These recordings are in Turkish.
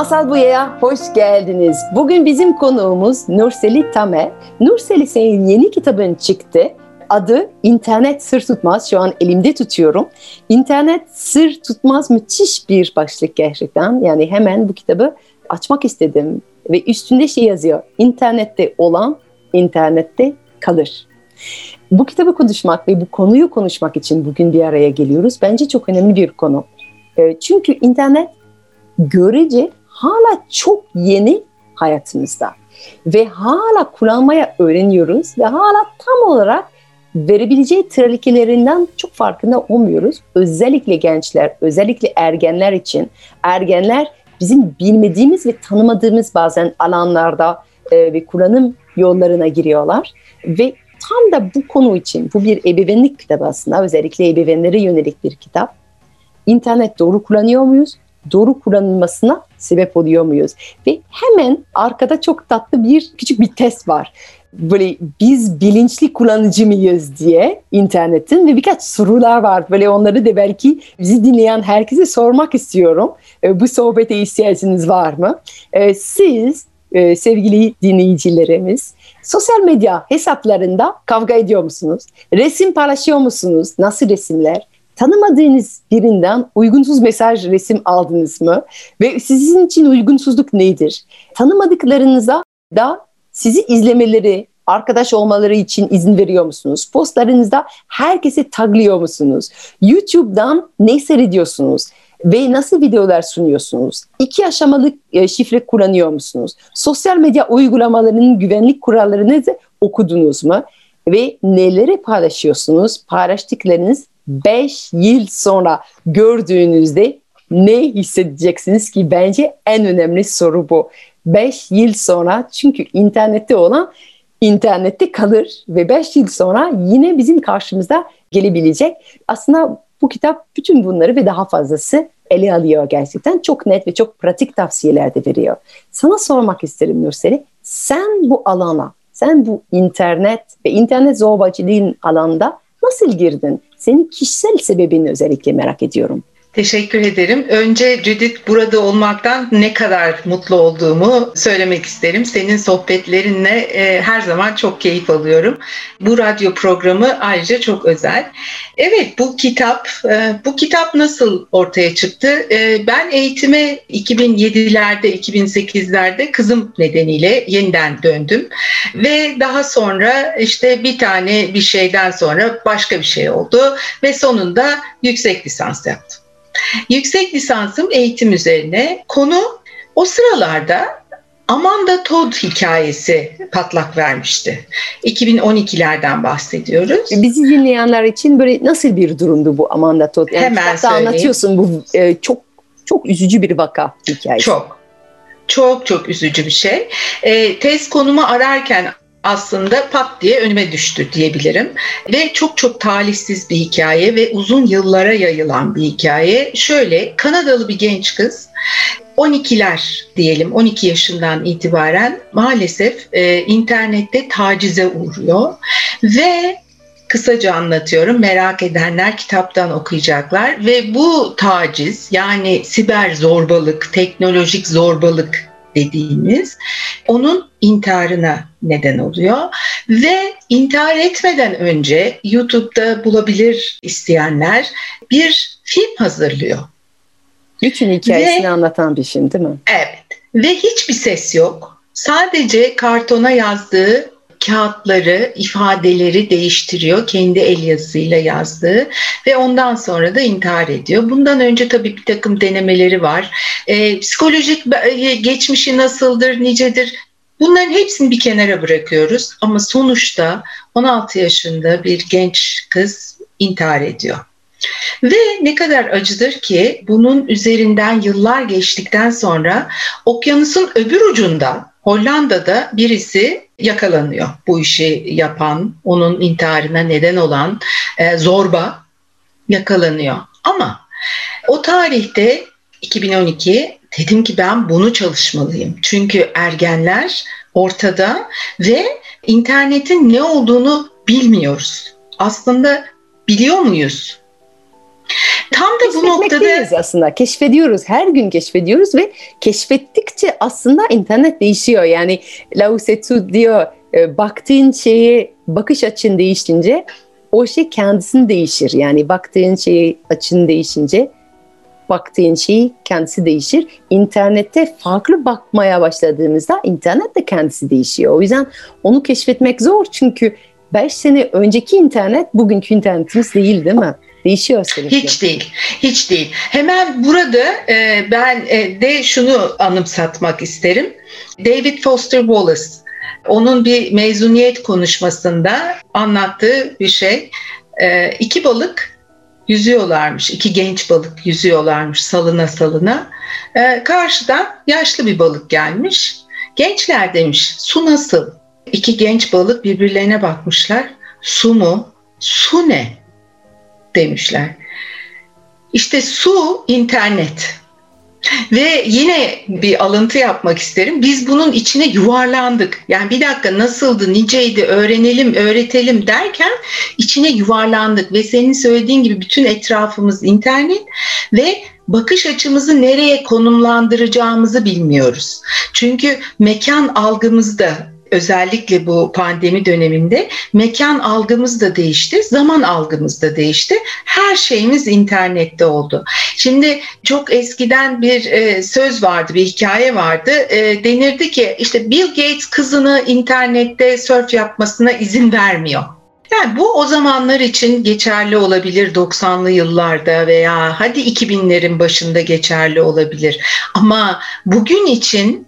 Masal Buya'ya hoş geldiniz. Bugün bizim konuğumuz Nurseli Tamer. Nurseli senin yeni kitabın çıktı. Adı İnternet Sır Tutmaz. Şu an elimde tutuyorum. İnternet Sır Tutmaz müthiş bir başlık gerçekten. Yani hemen bu kitabı açmak istedim. Ve üstünde şey yazıyor. İnternette olan internette kalır. Bu kitabı konuşmak ve bu konuyu konuşmak için bugün bir araya geliyoruz. Bence çok önemli bir konu. Ee, çünkü internet görece hala çok yeni hayatımızda ve hala kullanmaya öğreniyoruz ve hala tam olarak verebileceği tehlikelerinden çok farkında olmuyoruz. Özellikle gençler, özellikle ergenler için. Ergenler bizim bilmediğimiz ve tanımadığımız bazen alanlarda e, ve kullanım yollarına giriyorlar ve tam da bu konu için bu bir ebeveynlik kitabı aslında özellikle ebeveynlere yönelik bir kitap. İnternet doğru kullanıyor muyuz? doğru kullanılmasına sebep oluyor muyuz? Ve hemen arkada çok tatlı bir küçük bir test var. Böyle biz bilinçli kullanıcı mıyız diye internetin ve birkaç sorular var. Böyle onları da belki bizi dinleyen herkese sormak istiyorum. Bu sohbete ihtiyacınız var mı? Siz sevgili dinleyicilerimiz sosyal medya hesaplarında kavga ediyor musunuz? Resim paylaşıyor musunuz? Nasıl resimler? Tanımadığınız birinden uygunsuz mesaj resim aldınız mı? Ve sizin için uygunsuzluk nedir? Tanımadıklarınıza da sizi izlemeleri, arkadaş olmaları için izin veriyor musunuz? Postlarınızda herkese taglıyor musunuz? YouTube'dan ne seyrediyorsunuz? Ve nasıl videolar sunuyorsunuz? İki aşamalı e, şifre kullanıyor musunuz? Sosyal medya uygulamalarının güvenlik kurallarını okudunuz mu? Ve neleri paylaşıyorsunuz? Paylaştıklarınız 5 yıl sonra gördüğünüzde ne hissedeceksiniz ki bence en önemli soru bu. 5 yıl sonra çünkü internette olan internette kalır ve 5 yıl sonra yine bizim karşımıza gelebilecek. Aslında bu kitap bütün bunları ve daha fazlası ele alıyor gerçekten. Çok net ve çok pratik tavsiyeler de veriyor. Sana sormak isterim Nurseli. Sen bu alana, sen bu internet ve internet zorbacılığın alanda nasıl girdin? Senin kişisel sebebini özellikle merak ediyorum. Teşekkür ederim. Önce Judith burada olmaktan ne kadar mutlu olduğumu söylemek isterim. Senin sohbetlerinle e, her zaman çok keyif alıyorum. Bu radyo programı ayrıca çok özel. Evet bu kitap, e, bu kitap nasıl ortaya çıktı? E, ben eğitime 2007'lerde, 2008'lerde kızım nedeniyle yeniden döndüm. Ve daha sonra işte bir tane bir şeyden sonra başka bir şey oldu. Ve sonunda yüksek lisans yaptım. Yüksek lisansım eğitim üzerine. Konu o sıralarda Amanda Todd hikayesi patlak vermişti. 2012'lerden bahsediyoruz. Bizi dinleyenler için böyle nasıl bir durumdu bu Amanda Todd? Yani Hemen söyleyeyim. anlatıyorsun bu e, çok çok üzücü bir vaka hikayesi. Çok. Çok çok üzücü bir şey. E, tez konumu ararken aslında pat diye önüme düştü diyebilirim. Ve çok çok talihsiz bir hikaye ve uzun yıllara yayılan bir hikaye. Şöyle Kanadalı bir genç kız 12'ler diyelim 12 yaşından itibaren maalesef e, internette tacize uğruyor ve kısaca anlatıyorum. Merak edenler kitaptan okuyacaklar ve bu taciz yani siber zorbalık, teknolojik zorbalık dediğimiz onun intiharına neden oluyor ve intihar etmeden önce YouTube'da bulabilir isteyenler bir film hazırlıyor. Bütün hikayesini ve, anlatan bir film değil mi? Evet ve hiçbir ses yok. Sadece kartona yazdığı kağıtları, ifadeleri değiştiriyor. Kendi el yazısıyla yazdığı ve ondan sonra da intihar ediyor. Bundan önce tabii bir takım denemeleri var. E, psikolojik e, geçmişi nasıldır, nicedir? Bunların hepsini bir kenara bırakıyoruz ama sonuçta 16 yaşında bir genç kız intihar ediyor. Ve ne kadar acıdır ki bunun üzerinden yıllar geçtikten sonra okyanusun öbür ucunda Hollanda'da birisi yakalanıyor. Bu işi yapan, onun intiharına neden olan e, zorba yakalanıyor. Ama o tarihte 2012 dedim ki ben bunu çalışmalıyım. Çünkü ergenler ortada ve internetin ne olduğunu bilmiyoruz. Aslında biliyor muyuz? Tam da bu noktada aslında keşfediyoruz. Her gün keşfediyoruz ve keşfettikçe aslında internet değişiyor. Yani Lao Tzu diyor e, baktığın şeye bakış açın değişince o şey kendisini değişir. Yani baktığın şeyi açın değişince baktığın şey kendisi değişir. İnternette farklı bakmaya başladığımızda internet de kendisi değişiyor. O yüzden onu keşfetmek zor çünkü 5 sene önceki internet bugünkü internetimiz değil değil mi? Değişiyor sürekli. Hiç değil, hiç değil. Hemen burada e, ben e, de şunu anımsatmak isterim. David Foster Wallace, onun bir mezuniyet konuşmasında anlattığı bir şey. E, iki balık yüzüyorlarmış, iki genç balık yüzüyorlarmış salına salına. E, karşıdan yaşlı bir balık gelmiş. Gençler demiş, su nasıl? İki genç balık birbirlerine bakmışlar. Su mu? Su ne? Demişler. İşte su internet. Ve yine bir alıntı yapmak isterim. Biz bunun içine yuvarlandık. Yani bir dakika nasıldı, niceydi, öğrenelim, öğretelim derken içine yuvarlandık. Ve senin söylediğin gibi bütün etrafımız internet ve bakış açımızı nereye konumlandıracağımızı bilmiyoruz. Çünkü mekan algımızda özellikle bu pandemi döneminde mekan algımız da değişti, zaman algımız da değişti. Her şeyimiz internette oldu. Şimdi çok eskiden bir e, söz vardı, bir hikaye vardı. E, denirdi ki işte Bill Gates kızını internette surf yapmasına izin vermiyor. Yani bu o zamanlar için geçerli olabilir 90'lı yıllarda veya hadi 2000'lerin başında geçerli olabilir. Ama bugün için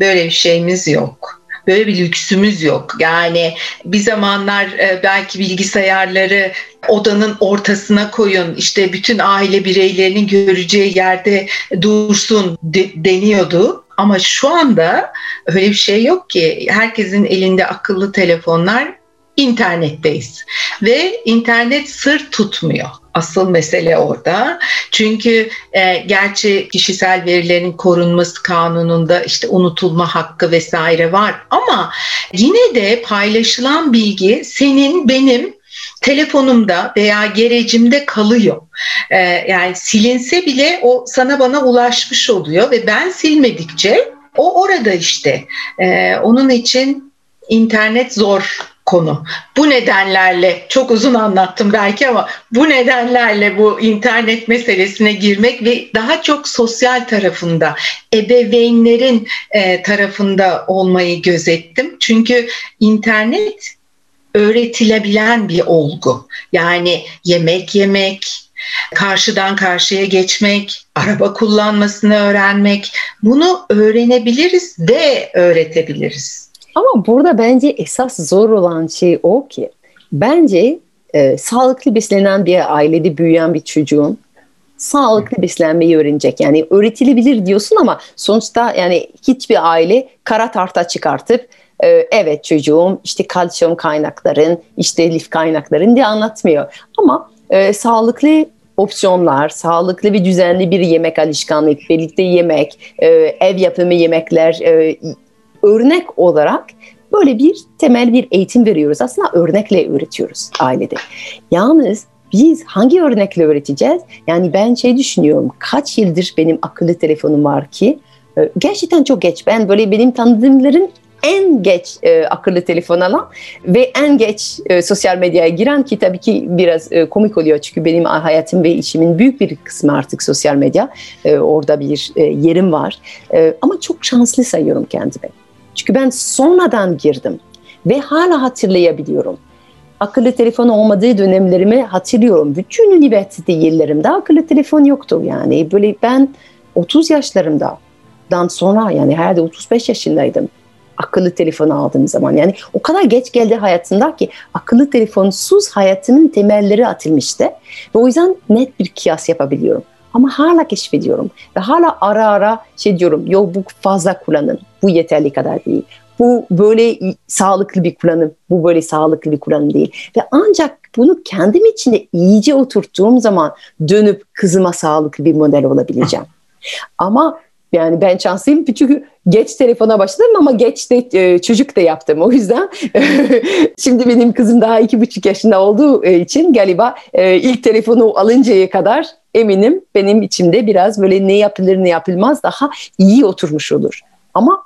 böyle bir şeyimiz yok. Böyle bir lüksümüz yok. Yani bir zamanlar e, belki bilgisayarları odanın ortasına koyun, işte bütün aile bireylerinin göreceği yerde dursun deniyordu. Ama şu anda öyle bir şey yok ki. Herkesin elinde akıllı telefonlar, internetteyiz. Ve internet sır tutmuyor. Asıl mesele orada. Çünkü e, gerçi kişisel verilerin korunması kanununda işte unutulma hakkı vesaire var ama yine de paylaşılan bilgi senin benim telefonumda veya gerecimde kalıyor. Ee, yani silinse bile o sana bana ulaşmış oluyor ve ben silmedikçe o orada işte. Ee, onun için internet zor konu. Bu nedenlerle çok uzun anlattım belki ama bu nedenlerle bu internet meselesine girmek ve daha çok sosyal tarafında, ebeveynlerin e, tarafında olmayı gözettim. Çünkü internet öğretilebilen bir olgu. Yani yemek yemek, karşıdan karşıya geçmek, araba kullanmasını öğrenmek bunu öğrenebiliriz ve öğretebiliriz. Ama burada bence esas zor olan şey o ki bence e, sağlıklı beslenen bir ailede büyüyen bir çocuğun sağlıklı beslenmeyi öğrenecek. Yani öğretilebilir diyorsun ama sonuçta yani hiçbir aile kara tarta çıkartıp e, evet çocuğum işte kalsiyum kaynakların işte lif kaynakların diye anlatmıyor. Ama e, sağlıklı opsiyonlar, sağlıklı ve düzenli bir yemek alışkanlık, birlikte yemek, e, ev yapımı yemekler, e, örnek olarak böyle bir temel bir eğitim veriyoruz. Aslında örnekle öğretiyoruz ailede. Yalnız biz hangi örnekle öğreteceğiz? Yani ben şey düşünüyorum. Kaç yıldır benim akıllı telefonum var ki e, gerçekten çok geç. Ben böyle benim tanıdığımların en geç e, akıllı telefon alan ve en geç e, sosyal medyaya giren ki tabii ki biraz e, komik oluyor çünkü benim hayatım ve işimin büyük bir kısmı artık sosyal medya. E, orada bir e, yerim var. E, ama çok şanslı sayıyorum kendimi. Çünkü ben sonradan girdim ve hala hatırlayabiliyorum. Akıllı telefon olmadığı dönemlerimi hatırlıyorum. Bütün üniversite yıllarımda akıllı telefon yoktu yani. Böyle ben 30 yaşlarımda dan sonra yani herhalde 35 yaşındaydım. akıllı telefonu aldığım zaman. Yani o kadar geç geldi hayatında ki akıllı telefonsuz hayatımın temelleri atılmıştı. Ve o yüzden net bir kıyas yapabiliyorum. Ama hala keşfediyorum. Ve hala ara ara şey diyorum, yok bu fazla kullanım, bu yeterli kadar değil. Bu böyle sağlıklı bir kullanım, bu böyle sağlıklı bir kullanım değil. Ve ancak bunu kendim içinde iyice oturttuğum zaman dönüp kızıma sağlıklı bir model olabileceğim. Ama yani ben şanslıyım çünkü geç telefona başladım ama geç de e, çocuk da yaptım. O yüzden şimdi benim kızım daha iki buçuk yaşında olduğu e, için galiba e, ilk telefonu alıncaya kadar eminim benim içimde biraz böyle ne yapılır ne yapılmaz daha iyi oturmuş olur. Ama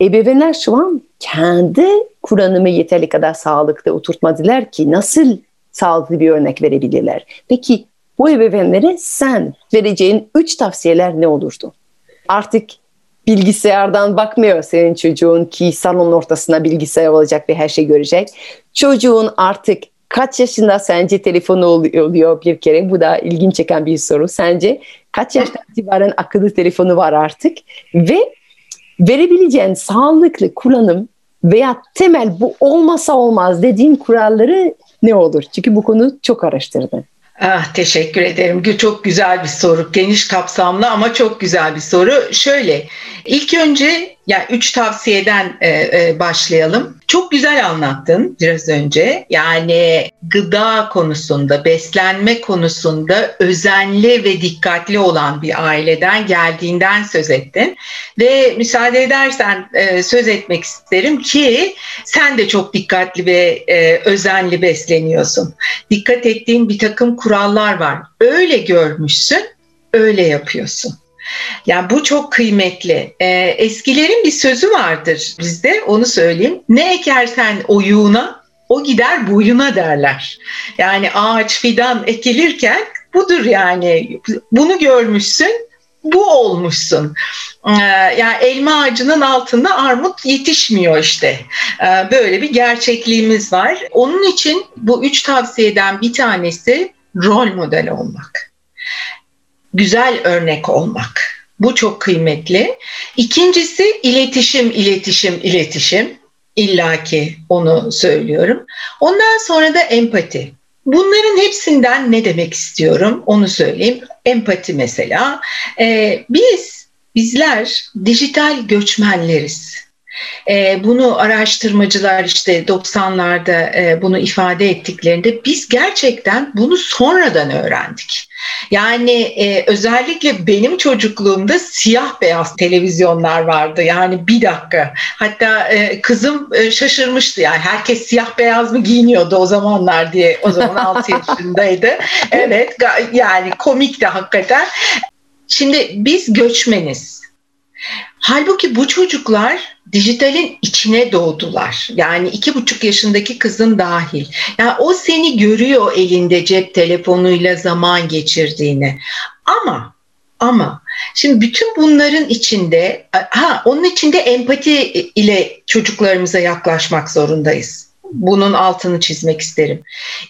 ebeveynler şu an kendi Kur'an'ımı yeterli kadar sağlıklı oturtmadılar ki nasıl sağlıklı bir örnek verebilirler. Peki bu ebeveynlere sen vereceğin üç tavsiyeler ne olurdu? Artık bilgisayardan bakmıyor senin çocuğun ki salonun ortasına bilgisayar olacak ve her şey görecek. Çocuğun artık kaç yaşında sence telefonu oluyor bir kere? Bu da ilginç çeken bir soru. Sence kaç yaştan itibaren akıllı telefonu var artık? Ve verebileceğin sağlıklı kullanım veya temel bu olmasa olmaz dediğin kuralları ne olur? Çünkü bu konu çok araştırdım. Ah, teşekkür ederim. Çok güzel bir soru. Geniş kapsamlı ama çok güzel bir soru. Şöyle, ilk önce yani üç tavsiyeden e, e, başlayalım. Çok güzel anlattın biraz önce. Yani gıda konusunda, beslenme konusunda özenli ve dikkatli olan bir aileden geldiğinden söz ettin. Ve müsaade edersen e, söz etmek isterim ki sen de çok dikkatli ve e, özenli besleniyorsun. Dikkat ettiğin bir takım kurallar var. Öyle görmüşsün, öyle yapıyorsun. Yani bu çok kıymetli. Ee, eskilerin bir sözü vardır bizde onu söyleyeyim. Ne ekersen oyuğuna o gider boyuna derler. Yani ağaç fidan ekilirken budur yani. Bunu görmüşsün bu olmuşsun. Ee, yani elma ağacının altında armut yetişmiyor işte. Ee, böyle bir gerçekliğimiz var. Onun için bu üç tavsiyeden bir tanesi rol model olmak güzel örnek olmak. Bu çok kıymetli. İkincisi iletişim, iletişim, iletişim. İlla ki onu söylüyorum. Ondan sonra da empati. Bunların hepsinden ne demek istiyorum onu söyleyeyim. Empati mesela. Ee, biz, bizler dijital göçmenleriz. E, bunu araştırmacılar işte 90'larda e, bunu ifade ettiklerinde biz gerçekten bunu sonradan öğrendik. Yani e, özellikle benim çocukluğumda siyah beyaz televizyonlar vardı. Yani bir dakika. Hatta e, kızım e, şaşırmıştı. Yani herkes siyah beyaz mı giyiniyordu o zamanlar diye. O zaman 6 yaşındaydı. Evet yani komik de hakikaten. Şimdi biz göçmeniz. Halbuki bu çocuklar dijitalin içine doğdular. Yani iki buçuk yaşındaki kızın dahil. Yani o seni görüyor elinde cep telefonuyla zaman geçirdiğini. Ama ama şimdi bütün bunların içinde ha onun içinde empati ile çocuklarımıza yaklaşmak zorundayız. Bunun altını çizmek isterim.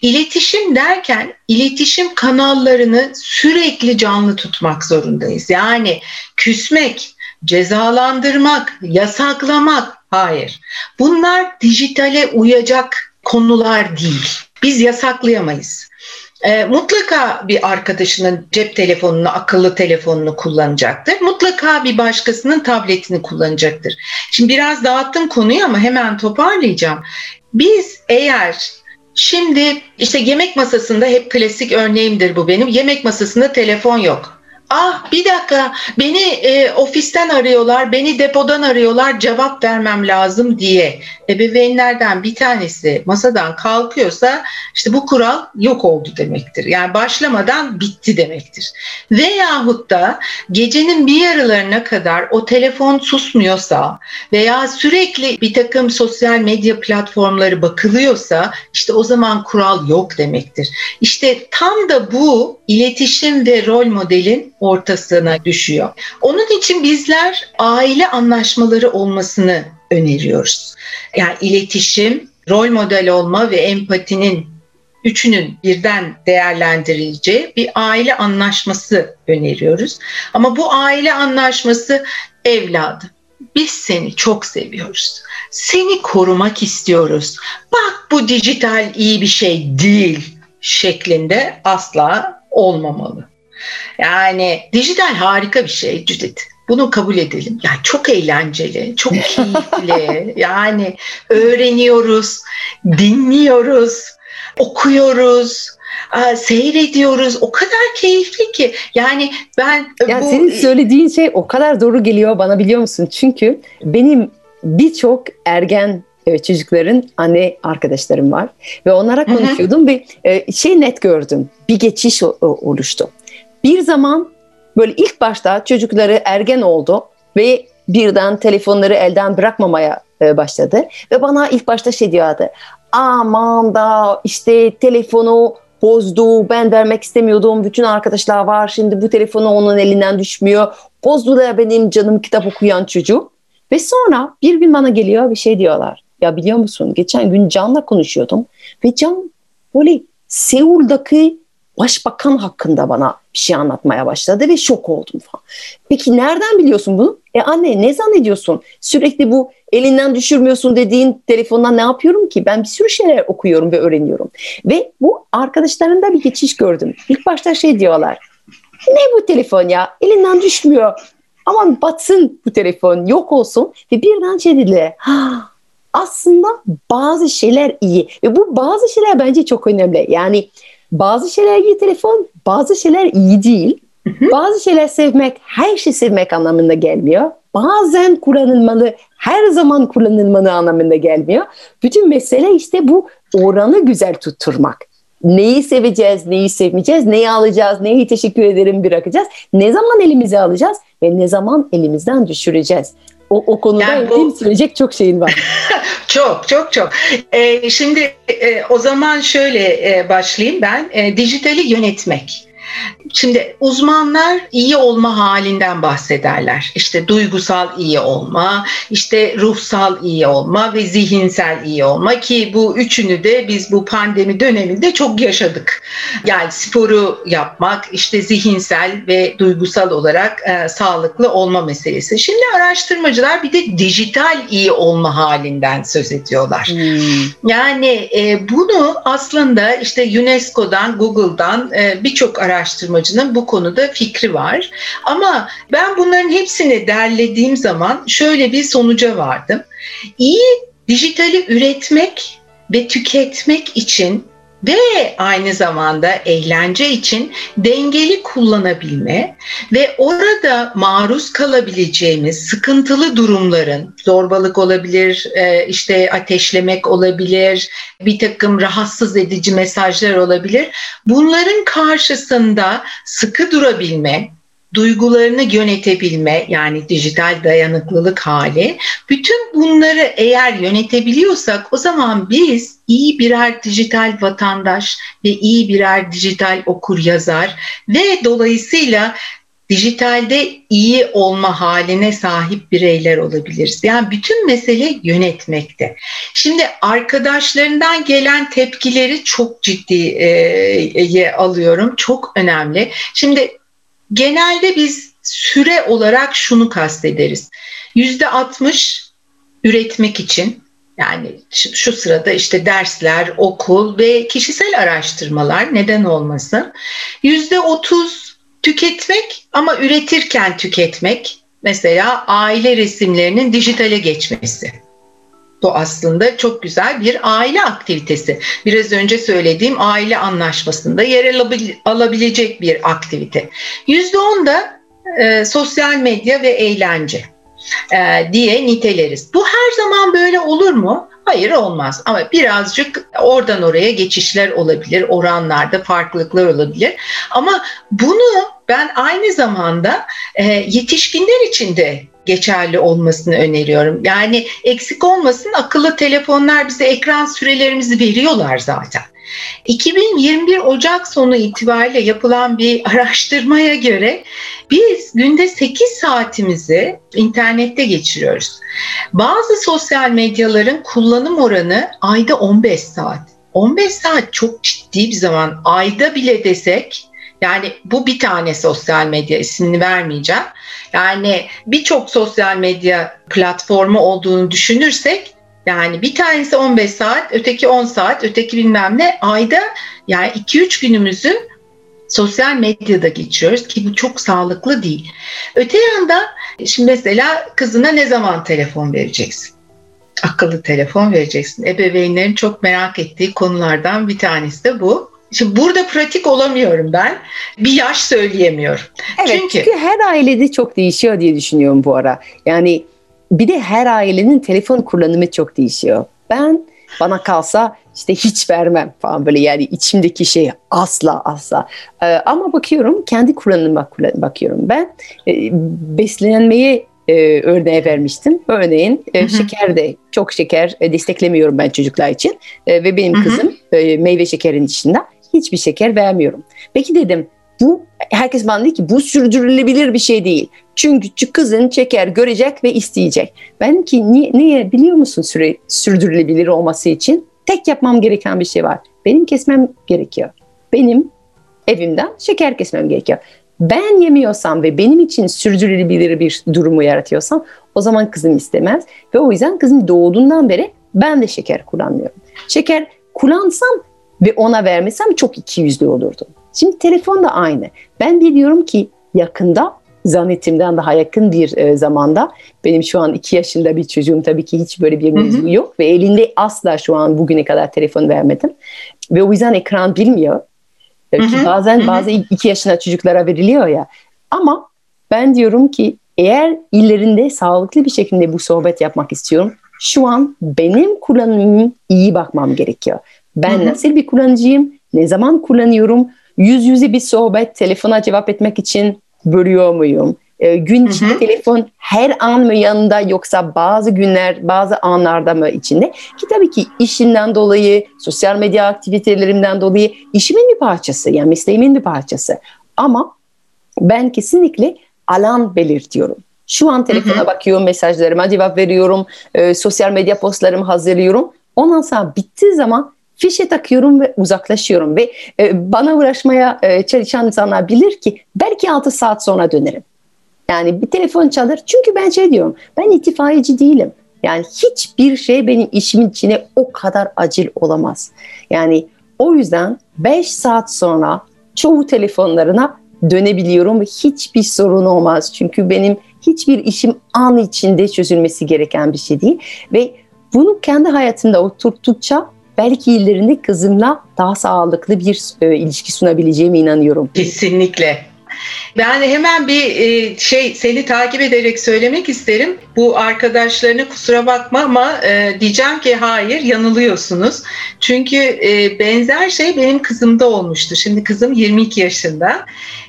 İletişim derken iletişim kanallarını sürekli canlı tutmak zorundayız. Yani küsmek, cezalandırmak, yasaklamak hayır. Bunlar dijitale uyacak konular değil. Biz yasaklayamayız. E, mutlaka bir arkadaşının cep telefonunu, akıllı telefonunu kullanacaktır. Mutlaka bir başkasının tabletini kullanacaktır. Şimdi biraz dağıttım konuyu ama hemen toparlayacağım. Biz eğer şimdi işte yemek masasında hep klasik örneğimdir bu benim. Yemek masasında telefon yok Ah bir dakika beni e, ofisten arıyorlar, beni depodan arıyorlar cevap vermem lazım diye ebeveynlerden bir tanesi masadan kalkıyorsa işte bu kural yok oldu demektir. Yani başlamadan bitti demektir. Veyahut da gecenin bir yarılarına kadar o telefon susmuyorsa veya sürekli bir takım sosyal medya platformları bakılıyorsa işte o zaman kural yok demektir. İşte tam da bu iletişim ve rol modelin ortasına düşüyor. Onun için bizler aile anlaşmaları olmasını öneriyoruz. Yani iletişim, rol model olma ve empatinin üçünün birden değerlendirileceği bir aile anlaşması öneriyoruz. Ama bu aile anlaşması evladım biz seni çok seviyoruz. Seni korumak istiyoruz. Bak bu dijital iyi bir şey değil şeklinde asla olmamalı. Yani dijital harika bir şey Judith. Bunu kabul edelim. Yani çok eğlenceli, çok keyifli. yani öğreniyoruz, dinliyoruz, okuyoruz, seyrediyoruz. O kadar keyifli ki. Yani ben ya bu... senin söylediğin şey o kadar doğru geliyor bana biliyor musun? Çünkü benim birçok ergen e, çocukların anne arkadaşlarım var ve onlara konuşuyordum ve e, şey net gördüm. Bir geçiş oluştu. Bir zaman böyle ilk başta çocukları ergen oldu ve birden telefonları elden bırakmamaya e, başladı ve bana ilk başta şey diyordu. Aman da işte telefonu bozdu, ben vermek istemiyordum, bütün arkadaşlar var, şimdi bu telefonu onun elinden düşmüyor. Bozdu da benim canım kitap okuyan çocuk. Ve sonra bir gün bana geliyor bir şey diyorlar. Ya biliyor musun geçen gün Can'la konuşuyordum ve Can böyle Seul'daki başbakan hakkında bana bir şey anlatmaya başladı ve şok oldum falan. Peki nereden biliyorsun bunu? E anne ne zannediyorsun? Sürekli bu elinden düşürmüyorsun dediğin telefondan ne yapıyorum ki? Ben bir sürü şeyler okuyorum ve öğreniyorum. Ve bu arkadaşlarında bir geçiş gördüm. İlk başta şey diyorlar. Ne bu telefon ya? Elinden düşmüyor. Aman batsın bu telefon, yok olsun. Ve birden şey dediler. aslında bazı şeyler iyi. Ve bu bazı şeyler bence çok önemli. Yani bazı şeyler iyi telefon, bazı şeyler iyi değil. Bazı şeyler sevmek, her şey sevmek anlamında gelmiyor. Bazen kullanılmalı, her zaman kullanılmalı anlamında gelmiyor. Bütün mesele işte bu oranı güzel tutturmak. Neyi seveceğiz, neyi sevmeyeceğiz, neyi alacağız, neyi teşekkür ederim bırakacağız, ne zaman elimize alacağız ve ne zaman elimizden düşüreceğiz. O, o konuda yani bu... söyleyecek çok şeyin var. çok çok çok. Ee, şimdi e, o zaman şöyle e, başlayayım ben. E, dijitali yönetmek. Şimdi uzmanlar iyi olma halinden bahsederler. İşte duygusal iyi olma, işte ruhsal iyi olma ve zihinsel iyi olma ki bu üçünü de biz bu pandemi döneminde çok yaşadık. Yani sporu yapmak, işte zihinsel ve duygusal olarak e, sağlıklı olma meselesi. Şimdi araştırmacılar bir de dijital iyi olma halinden söz ediyorlar. Hmm. Yani e, bunu aslında işte UNESCO'dan, Google'dan e, birçok araştırmacılar araştırmacının bu konuda fikri var. Ama ben bunların hepsini derlediğim zaman şöyle bir sonuca vardım. İyi dijitali üretmek ve tüketmek için ve aynı zamanda eğlence için dengeli kullanabilme ve orada maruz kalabileceğimiz sıkıntılı durumların zorbalık olabilir, e, işte ateşlemek olabilir, bir takım rahatsız edici mesajlar olabilir. Bunların karşısında sıkı durabilme, duygularını yönetebilme yani dijital dayanıklılık hali bütün bunları eğer yönetebiliyorsak o zaman biz iyi birer dijital vatandaş ve iyi birer dijital okur yazar ve dolayısıyla dijitalde iyi olma haline sahip bireyler olabiliriz. Yani bütün mesele yönetmekte. Şimdi arkadaşlarından gelen tepkileri çok ciddiye alıyorum. Çok önemli. Şimdi genelde biz süre olarak şunu kastederiz. Yüzde 60 üretmek için yani şu sırada işte dersler, okul ve kişisel araştırmalar neden olmasın. Yüzde 30 tüketmek ama üretirken tüketmek. Mesela aile resimlerinin dijitale geçmesi. Bu aslında çok güzel bir aile aktivitesi. Biraz önce söylediğim aile anlaşmasında yer alabilecek bir aktivite. %10 da e, sosyal medya ve eğlence e, diye niteleriz. Bu her zaman böyle olur mu? Hayır olmaz ama birazcık oradan oraya geçişler olabilir, oranlarda farklılıklar olabilir. Ama bunu ben aynı zamanda e, yetişkinler için de geçerli olmasını öneriyorum. Yani eksik olmasın akıllı telefonlar bize ekran sürelerimizi veriyorlar zaten. 2021 Ocak sonu itibariyle yapılan bir araştırmaya göre biz günde 8 saatimizi internette geçiriyoruz. Bazı sosyal medyaların kullanım oranı ayda 15 saat. 15 saat çok ciddi bir zaman. Ayda bile desek Yani bu bir tane sosyal medya ismini vermeyeceğim. Yani birçok sosyal medya platformu olduğunu düşünürsek yani bir tanesi 15 saat, öteki 10 saat, öteki bilmem ne ayda yani 2-3 günümüzü sosyal medyada geçiyoruz ki bu çok sağlıklı değil. Öte yanda şimdi mesela kızına ne zaman telefon vereceksin? Akıllı telefon vereceksin. Ebeveynlerin çok merak ettiği konulardan bir tanesi de bu. Şimdi burada pratik olamıyorum ben. Bir yaş söyleyemiyorum. Evet Çünkü- çünkü, her ailede çok değişiyor diye düşünüyorum bu ara. Yani bir de her ailenin telefon kullanımı çok değişiyor. Ben bana kalsa işte hiç vermem falan böyle yani içimdeki şey asla asla. Ee, ama bakıyorum kendi kullanıma kullan- bakıyorum. Ben e, beslenmeye e, örneğe vermiştim. Örneğin e, şeker de çok şeker e, desteklemiyorum ben çocuklar için. E, ve benim Hı hı. kızım e, meyve şekerin içinde hiçbir şeker vermiyorum. Peki dedim bu herkes bana dedi ki bu sürdürülebilir bir şey değil. Çünkü kızın şeker görecek ve isteyecek. Ben ki niye, niye biliyor musun süre, sürdürülebilir olması için? Tek yapmam gereken bir şey var. Benim kesmem gerekiyor. Benim evimden şeker kesmem gerekiyor. Ben yemiyorsam ve benim için sürdürülebilir bir durumu yaratıyorsam o zaman kızım istemez. Ve o yüzden kızım doğduğundan beri ben de şeker kullanmıyorum. Şeker kullansam ve ona vermesem çok ikiyüzlü olurdu. Şimdi telefon da aynı. Ben biliyorum ki yakında zannettiğimden daha yakın bir e, zamanda benim şu an iki yaşında bir çocuğum tabii ki hiç böyle bir mevzu yok ve elinde asla şu an bugüne kadar telefon vermedim ve o yüzden ekran bilmiyor. E, Hı hı, bazen hı bazı iki yaşında çocuklara veriliyor ya ama ben diyorum ki eğer ilerinde sağlıklı bir şekilde bu sohbet yapmak istiyorum şu an benim kullanımım iyi bakmam gerekiyor. Ben Hı hı. nasıl bir kullanıcıyım? Ne zaman kullanıyorum? Yüz yüze bir sohbet, telefona cevap etmek için bölüyor muyum? Ee, gün içinde telefon her an mı yanında yoksa bazı günler, bazı anlarda mı içinde? Ki tabii ki işinden dolayı, sosyal medya aktivitelerimden dolayı işimin bir parçası, yani mesleğimin bir parçası. Ama ben kesinlikle alan belirtiyorum. Şu an telefona bakıyorum, mesajlarıma cevap veriyorum, e, sosyal medya postlarımı hazırlıyorum. Ondan sonra bittiği zaman fişe takıyorum ve uzaklaşıyorum ve e, bana uğraşmaya e, çalışan insanlar bilir ki belki 6 saat sonra dönerim. Yani bir telefon çalır. Çünkü ben şey diyorum, ben itfaiyeci değilim. Yani hiçbir şey benim işimin içine o kadar acil olamaz. Yani o yüzden 5 saat sonra çoğu telefonlarına dönebiliyorum hiçbir sorun olmaz. Çünkü benim hiçbir işim an içinde çözülmesi gereken bir şey değil. Ve bunu kendi hayatında oturttukça belki ilerinde kızımla daha sağlıklı bir e, ilişki sunabileceğime inanıyorum. Kesinlikle. Ben hemen bir e, şey seni takip ederek söylemek isterim. Bu arkadaşlarına kusura bakma ama e, diyeceğim ki hayır yanılıyorsunuz. Çünkü e, benzer şey benim kızımda olmuştu. Şimdi kızım 22 yaşında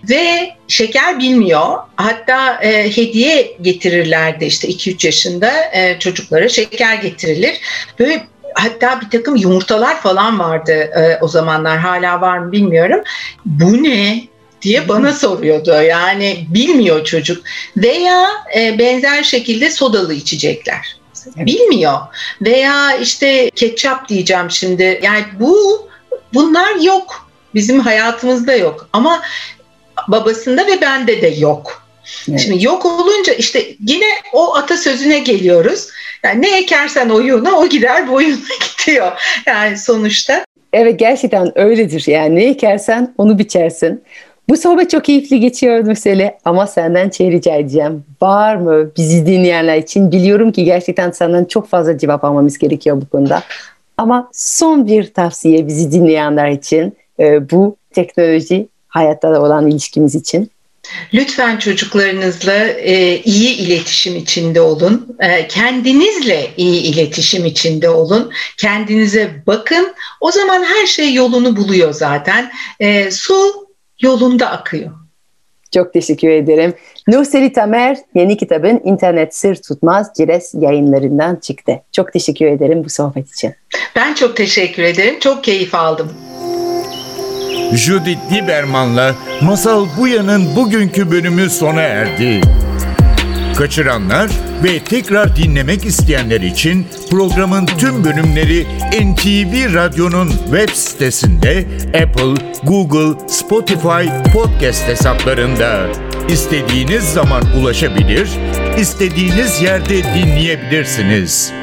ve şeker bilmiyor. Hatta e, hediye getirirlerdi işte 2-3 yaşında e, çocuklara şeker getirilir. Böyle hatta bir takım yumurtalar falan vardı e, o zamanlar hala var mı bilmiyorum. Bu ne? diye bana soruyordu. Yani bilmiyor çocuk. Veya e, benzer şekilde sodalı içecekler. Evet. Bilmiyor. Veya işte ketçap diyeceğim şimdi. Yani bu bunlar yok. Bizim hayatımızda yok. Ama babasında ve bende de yok. Evet. Şimdi yok olunca işte yine o atasözüne geliyoruz. Yani ne ekersen oyuna o gider boyuna gidiyor. Yani sonuçta Evet gerçekten öyledir. Yani ne ekersen onu biçersin. Bu sohbet çok keyifli geçiyor Nurseli ama senden şey rica edeceğim. Var mı bizi dinleyenler için? Biliyorum ki gerçekten senden çok fazla cevap almamız gerekiyor bu konuda. Ama son bir tavsiye bizi dinleyenler için e, bu teknoloji hayatta olan ilişkimiz için. Lütfen çocuklarınızla e, iyi iletişim içinde olun. E, kendinizle iyi iletişim içinde olun. Kendinize bakın. O zaman her şey yolunu buluyor zaten. E, su yolunda akıyor. Çok teşekkür ederim. Nurseli Tamer yeni kitabın İnternet Sır Tutmaz Cires yayınlarından çıktı. Çok teşekkür ederim bu sohbet için. Ben çok teşekkür ederim. Çok keyif aldım. Judith Lieberman'la Masal Buya'nın bugünkü bölümü sona erdi. Kaçıranlar ve tekrar dinlemek isteyenler için programın tüm bölümleri NTV Radyo'nun web sitesinde Apple, Google, Spotify podcast hesaplarında. İstediğiniz zaman ulaşabilir, istediğiniz yerde dinleyebilirsiniz.